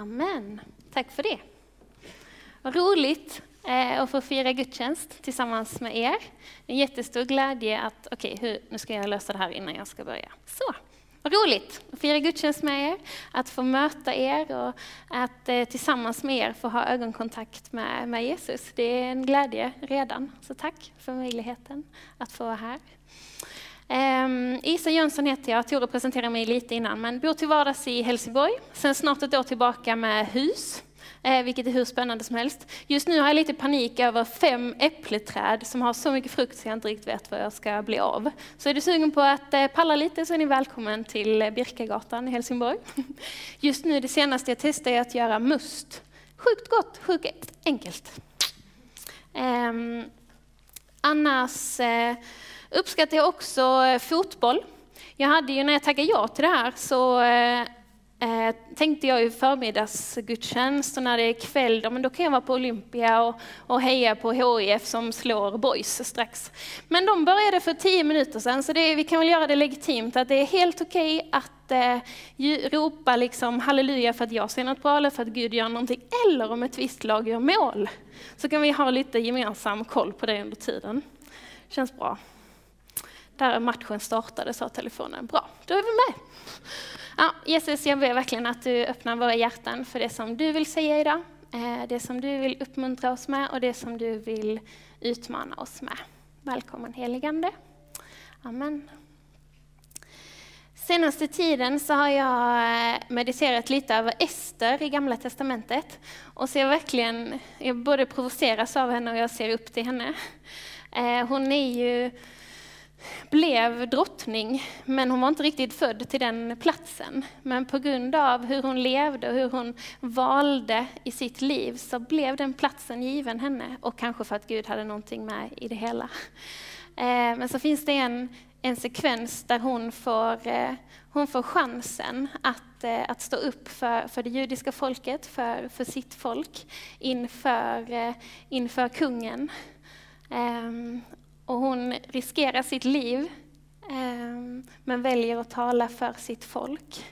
Amen. Tack för det. Vad roligt eh, att få fira gudstjänst tillsammans med er. En jättestor glädje att, okej, okay, nu ska jag lösa det här innan jag ska börja. Så, vad roligt att fira gudstjänst med er, att få möta er och att eh, tillsammans med er få ha ögonkontakt med, med Jesus. Det är en glädje redan, så tack för möjligheten att få vara här. Um, Isa Jönsson heter jag, Tore presenterade mig lite innan, men bor till vardags i Helsingborg. Sen snart ett år tillbaka med hus, eh, vilket är hur spännande som helst. Just nu har jag lite panik över fem äppleträd som har så mycket frukt så jag inte riktigt vet vad jag ska bli av. Så är du sugen på att eh, palla lite så är ni välkommen till eh, Birkagatan i Helsingborg. Just nu, det senaste jag testar är att göra must. Sjukt gott, sjukt enkelt. Um, annars eh, uppskattar jag också eh, fotboll. Jag hade ju när jag tackade ja till det här så eh, eh, tänkte jag ju förmiddagsgudstjänst och när det är kväll, då, men då kan jag vara på Olympia och, och heja på HIF som slår Boys strax. Men de började för tio minuter sedan så det, vi kan väl göra det legitimt att det är helt okej okay att eh, ropa liksom halleluja för att jag ser något bra eller för att Gud gör någonting eller om ett visst lag gör mål. Så kan vi ha lite gemensam koll på det under tiden. Känns bra. Där matchen startade sa telefonen. Bra, då är vi med. Ja, Jesus, jag ber verkligen att du öppnar våra hjärtan för det som du vill säga idag. Eh, det som du vill uppmuntra oss med och det som du vill utmana oss med. Välkommen heligande. Amen. Senaste tiden så har jag eh, mediterat lite över Ester i Gamla Testamentet. Och så jag verkligen, jag både provoceras av henne och jag ser upp till henne. Eh, hon är ju blev drottning, men hon var inte riktigt född till den platsen. Men på grund av hur hon levde och hur hon valde i sitt liv så blev den platsen given henne. Och kanske för att Gud hade någonting med i det hela. Eh, men så finns det en, en sekvens där hon får, eh, hon får chansen att, eh, att stå upp för, för det judiska folket, för, för sitt folk, inför, inför kungen. Ehm, och hon riskerar sitt liv, ehm, men väljer att tala för sitt folk.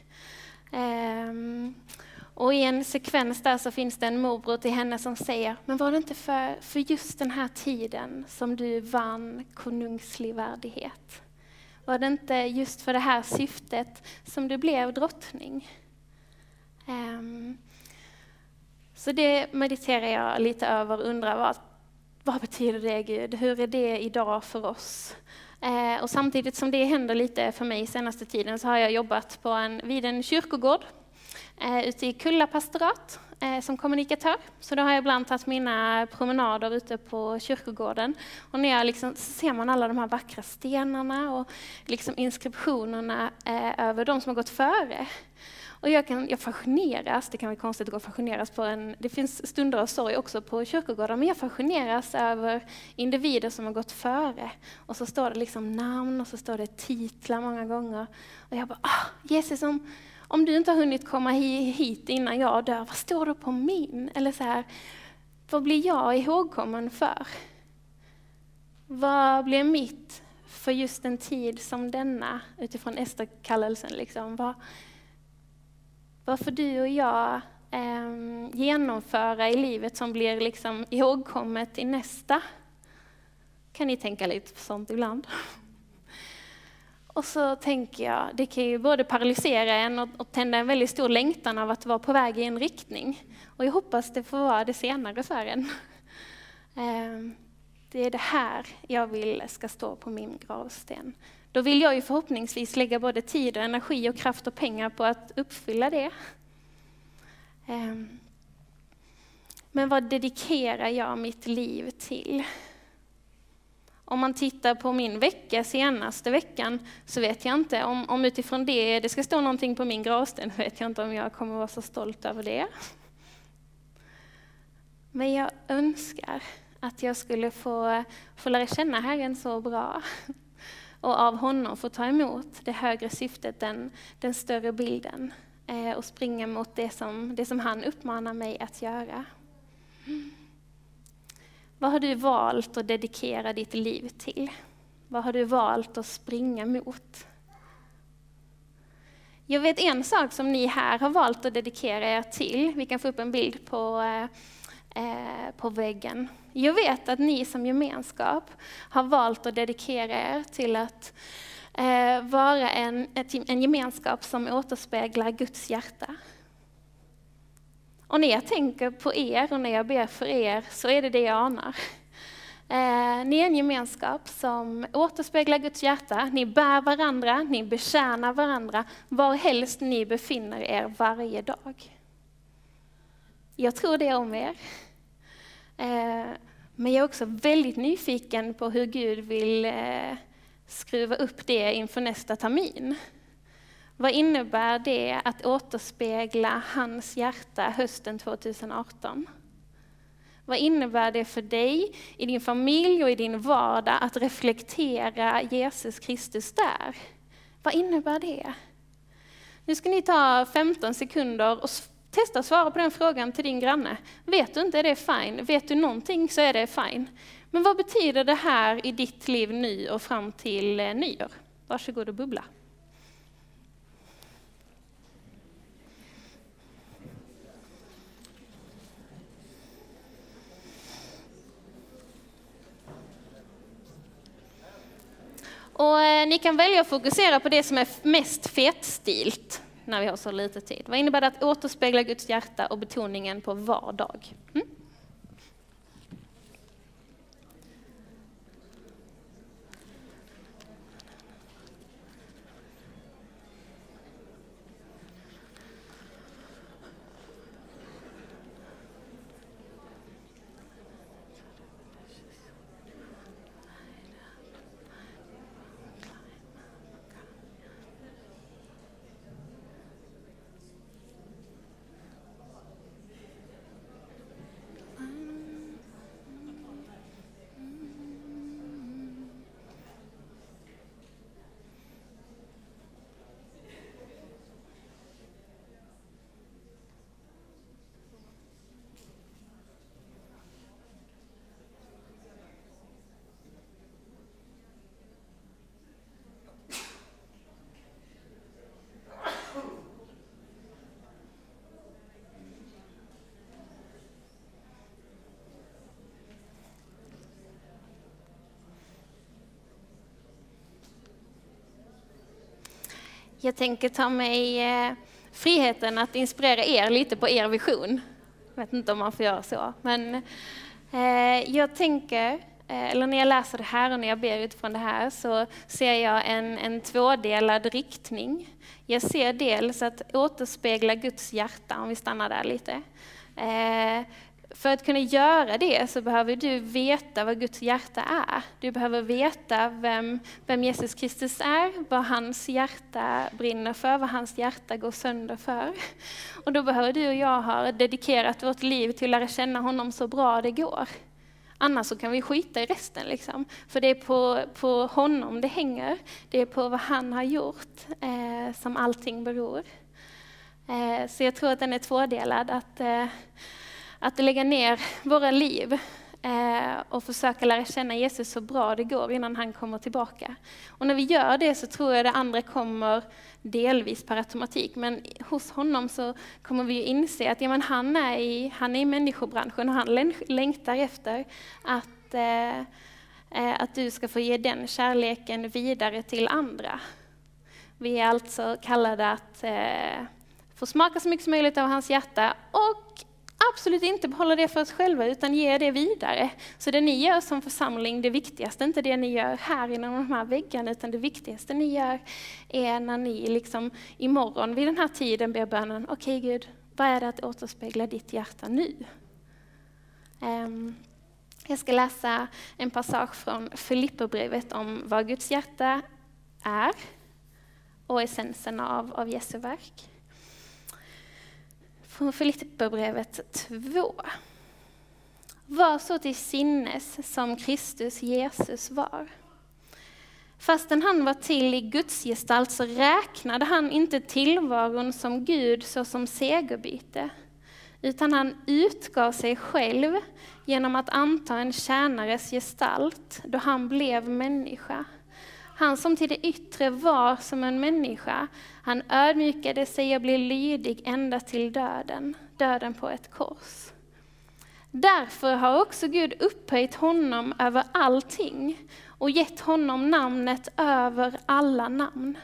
Ehm, och i en sekvens där så finns det en morbror till henne som säger, men var det inte för, för just den här tiden som du vann konungslig värdighet? Var det inte just för det här syftet som du blev drottning? Um, så det mediterar jag lite över och undrar vad, vad betyder det Gud? Hur är det idag för oss? Eh, och samtidigt som det händer lite för mig senaste tiden så har jag jobbat på en, vid en kyrkogård eh, ute i Kulla pastorat eh, som kommunikatör. Så då har jag ibland tagit mina promenader ute på kyrkogården. Och när jag liksom, så ser man alla de här vackra stenarna och liksom inskriptionerna eh, över de som har gått före. Och jag, kan, jag fascineras, det kan vara konstigt att gå fascineras på en, det finns stunder av sorg också på kyrkogårdar, men jag fascineras över individer som har gått före. Och så står det liksom namn och så står det titlar många gånger. Och jag bara, ah, Jesus om, om du inte har hunnit komma hit innan jag dör, vad står det på min? Eller så här, vad blir jag ihågkommen för? Vad blir mitt för just en tid som denna, utifrån esterkallelsen? Liksom? Vad, vad får du och jag eh, genomföra i livet som blir liksom ihågkommet i nästa? Kan ni tänka lite på sånt ibland? Och så tänker jag, det kan ju både paralysera en och, och tända en väldigt stor längtan av att vara på väg i en riktning. Och jag hoppas det får vara det senare för en. Eh, det är det här jag vill ska stå på min gravsten. Då vill jag ju förhoppningsvis lägga både tid och energi och kraft och pengar på att uppfylla det. Ehm. Men vad dedikerar jag mitt liv till? Om man tittar på min vecka senaste veckan så vet jag inte om, om utifrån det, det ska stå någonting på min gravsten, vet jag inte om jag kommer vara så stolt över det. Men jag önskar att jag skulle få, få lära känna Herren så bra och av honom få ta emot det högre syftet, den, den större bilden eh, och springa mot det som, det som han uppmanar mig att göra. Vad har du valt att dedikera ditt liv till? Vad har du valt att springa mot? Jag vet en sak som ni här har valt att dedikera er till. Vi kan få upp en bild på, eh, Eh, på väggen. Jag vet att ni som gemenskap har valt att dedikera er till att eh, vara en, en gemenskap som återspeglar Guds hjärta. Och när jag tänker på er och när jag ber för er så är det det jag anar. Eh, ni är en gemenskap som återspeglar Guds hjärta. Ni bär varandra, ni betjänar varandra var helst ni befinner er varje dag. Jag tror det om er. Eh, men jag är också väldigt nyfiken på hur Gud vill eh, skruva upp det inför nästa termin. Vad innebär det att återspegla hans hjärta hösten 2018? Vad innebär det för dig, i din familj och i din vardag att reflektera Jesus Kristus där? Vad innebär det? Nu ska ni ta 15 sekunder och testa att svara på den frågan till din granne. Vet du inte är det fine. Vet du någonting så är det fine. Men vad betyder det här i ditt liv nu och fram till eh, nyår? Varsågod och bubbla. Och eh, ni kan välja att fokusera på det som är mest fetstilt när vi har så lite tid. Vad innebär det att återspegla Guds hjärta och betoningen på vardag? Mm? Jag tänker ta mig eh, friheten att inspirera er lite på er vision. Jag vet inte om man får göra så, men eh, jag tänker, eh, eller när jag läser det här och när jag ber utifrån det här, så ser jag en, en tvådelad riktning. Jag ser dels att återspegla Guds hjärta, om vi stannar där lite. För att kunna göra det så behöver du veta vad Guds hjärta är. Du behöver veta vem, vem Jesus Kristus är, vad hans hjärta brinner för, vad hans hjärta går sönder för. Och då behöver du och jag ha dedikerat vårt liv till att lära känna honom så bra det går. Annars så kan vi skita i resten. Liksom. För det är på, på honom det hänger. Det är på vad han har gjort eh, som allting beror. Eh, så jag tror att den är tvådelad. Att, eh, att lägga ner våra liv eh, och försöka lära känna Jesus så bra det går innan han kommer tillbaka. Och när vi gör det så tror jag det andra kommer delvis per automatik, men hos honom så kommer vi ju inse att ja, men han, är i, han är i människobranschen och han längtar efter att, eh, eh, att du ska få ge den kärleken vidare till andra. Vi är alltså kallade att eh, få smaka så mycket som möjligt av hans hjärta och absolut inte behålla det för oss själva, utan ge det vidare. Så det ni gör som församling, det viktigaste är inte det ni gör här inom de här väggarna, utan det viktigaste ni gör är när ni liksom imorgon vid den här tiden ber bönen, okej okay, Gud, vad är det att återspegla ditt hjärta nu? Um, jag ska läsa en passage från Filipperbrevet om vad Guds hjärta är och essensen av, av Jesu verk från Filipperbrevet 2. Var så till sinnes som Kristus Jesus var. Fastän han var till i Guds gestalt så räknade han inte tillvaron som Gud såsom segerbyte, utan han utgav sig själv genom att anta en tjänares gestalt då han blev människa. Han som till det yttre var som en människa, han ödmjukade sig och blev lydig ända till döden, döden på ett kors. Därför har också Gud upphöjt honom över allting och gett honom namnet över alla namn.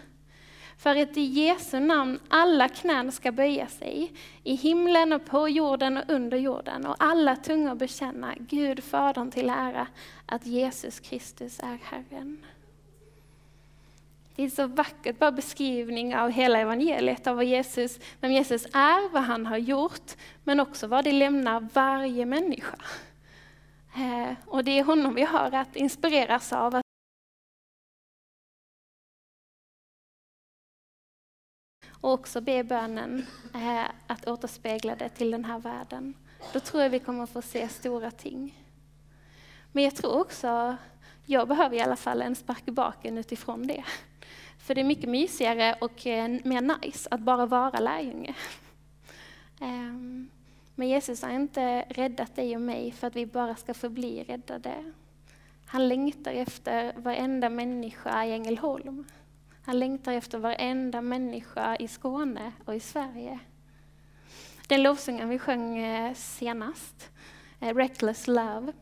För att i Jesu namn alla knän ska böja sig, i himlen och på jorden och under jorden, och alla tungor bekänna Gud Fadern till ära, att Jesus Kristus är Herren. Det är så vackert, bara beskrivning av hela evangeliet, av vad Jesus, vem Jesus är, vad han har gjort, men också vad det lämnar varje människa. Eh, och det är honom vi har att inspireras av. Och också be bönen eh, att återspegla det till den här världen. Då tror jag vi kommer få se stora ting. Men jag tror också, jag behöver i alla fall en spark i baken utifrån det. För det är mycket mysigare och eh, mer nice att bara vara lärjunge. Ehm, men Jesus har inte räddat dig och mig för att vi bara ska förbli räddade. Han längtar efter varenda människa i Ängelholm. Han längtar efter varenda människa i Skåne och i Sverige. Den lovsången vi sjöng eh, senast, eh, Reckless Love.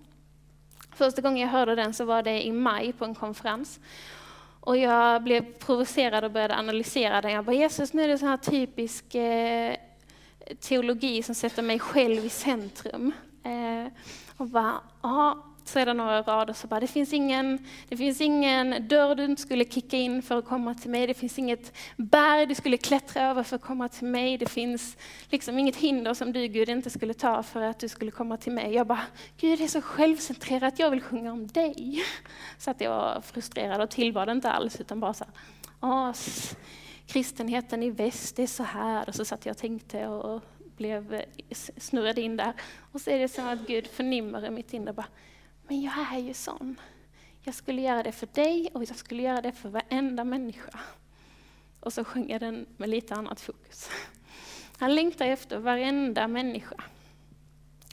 Första gången jag hörde den så var det i maj på en konferens. Och jag blev provocerad och började analysera den. Jag bara, Jesus nu är det så här typisk eh, teologi som sätter mig själv i centrum. Eh, och bara, ja, så är det några rader så bara, det finns, ingen, det finns ingen dörr du inte skulle kicka in för att komma till mig. Det finns inget berg du skulle klättra över för att komma till mig. Det finns liksom inget hinder som du Gud inte skulle ta för att du skulle komma till mig. Jag bara, Gud det är så självcentrerat, jag vill sjunga om dig. Så att jag var frustrerad och tillbad inte alls utan bara så här, kristenheten i väst är så här. Och så satt jag och tänkte och blev eh, snurrad in där. Och så är det som att Gud förnimmer i mitt inre bara, men jag är ju sån. Jag skulle göra det för dig och jag skulle göra det för varenda människa. Och så sjunger den med lite annat fokus. Han längtar efter varenda människa.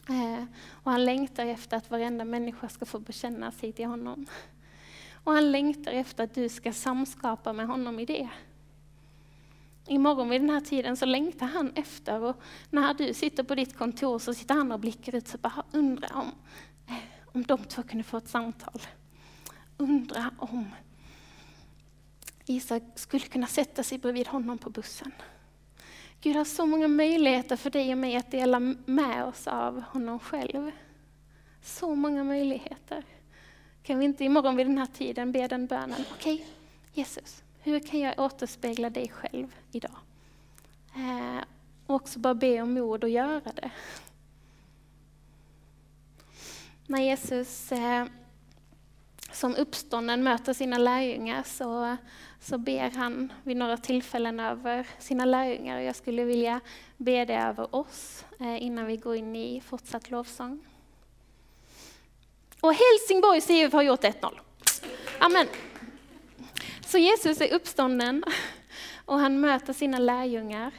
Eh, och han längtar efter att varenda människa ska få bekänna sig till honom. Och han längtar efter att du ska samskapa med honom i det. Imorgon vid den här tiden så längtar han efter och när du sitter på ditt kontor så sitter han och blickar ut och bara undrar om om de två kunde få ett samtal. Undra om Isak skulle kunna sätta sig bredvid honom på bussen. Gud har så många möjligheter för dig och mig att dela med oss av honom själv. Så många möjligheter. Kan vi inte imorgon vid den här tiden be den bönen, okej okay, Jesus, hur kan jag återspegla dig själv idag? Eh, och också bara be om mod att göra det när Jesus eh, som uppstånden möter sina lärjungar så, så ber han vid några tillfällen över sina lärjungar. Jag skulle vilja be det över oss eh, innan vi går in i fortsatt lovsång. Och Helsingborgs IF har gjort 1-0. Amen. Så Jesus är uppstånden och han möter sina lärjungar.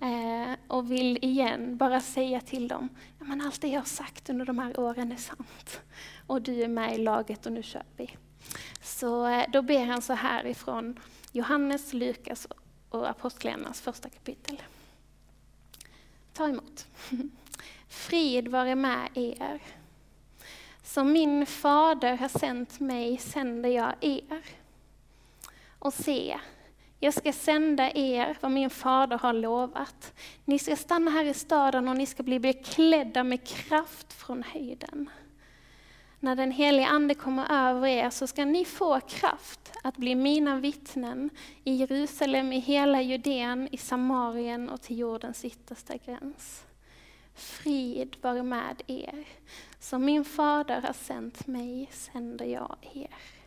Eh, och vill igen bara säga till dem, ja, men allt det jag har sagt under de här åren är sant. Och du är med i laget och nu kör vi. Så eh, då ber han så här ifrån Johannes, Lukas och Apostlagärningarnas första kapitel. Ta emot. Frid vare med er. Som min fader har sänt mig sänder jag er. Och se, jag ska sända er vad min fader har lovat. Ni ska stanna här i staden och ni ska bli beklädda med kraft från höjden. När den helige Ande kommer över er så ska ni få kraft att bli mina vittnen i Jerusalem, i hela Judeen, i Samarien och till jordens yttersta gräns. Frid vare med er. Som min fader har sänt mig sänder jag er.